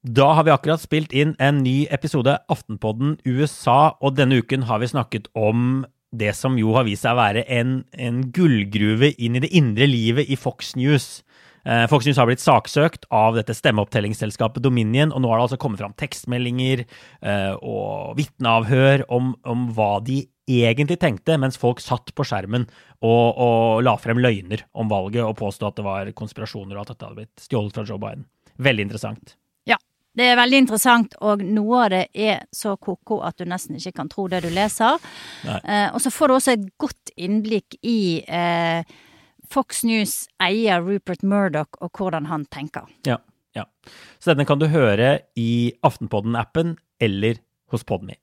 Da har vi akkurat spilt inn en ny episode Aftenpodden USA, og denne uken har vi snakket om det som jo har vist seg å være en, en gullgruve inn i det indre livet i Fox News. Eh, Fox News har blitt saksøkt av dette stemmeopptellingsselskapet Dominion, og nå har det altså kommet fram tekstmeldinger eh, og vitneavhør om, om, hva de egentlig tenkte mens folk satt på skjermen og, og la frem løgner om valget og påstod at det var konspirasjoner og at dette hadde blitt stjålet fra Joe Biden. Veldig interessant. Det er veldig interessant, og noe av det er så ko-ko at du nesten ikke kan tro det du leser. Eh, og så får du også et godt innblikk i eh, Fox News eier Rupert Murdoch og hvordan han tenker. Ja, ja. Så denne kan du høre i Aftenpodden-appen eller hos Podme.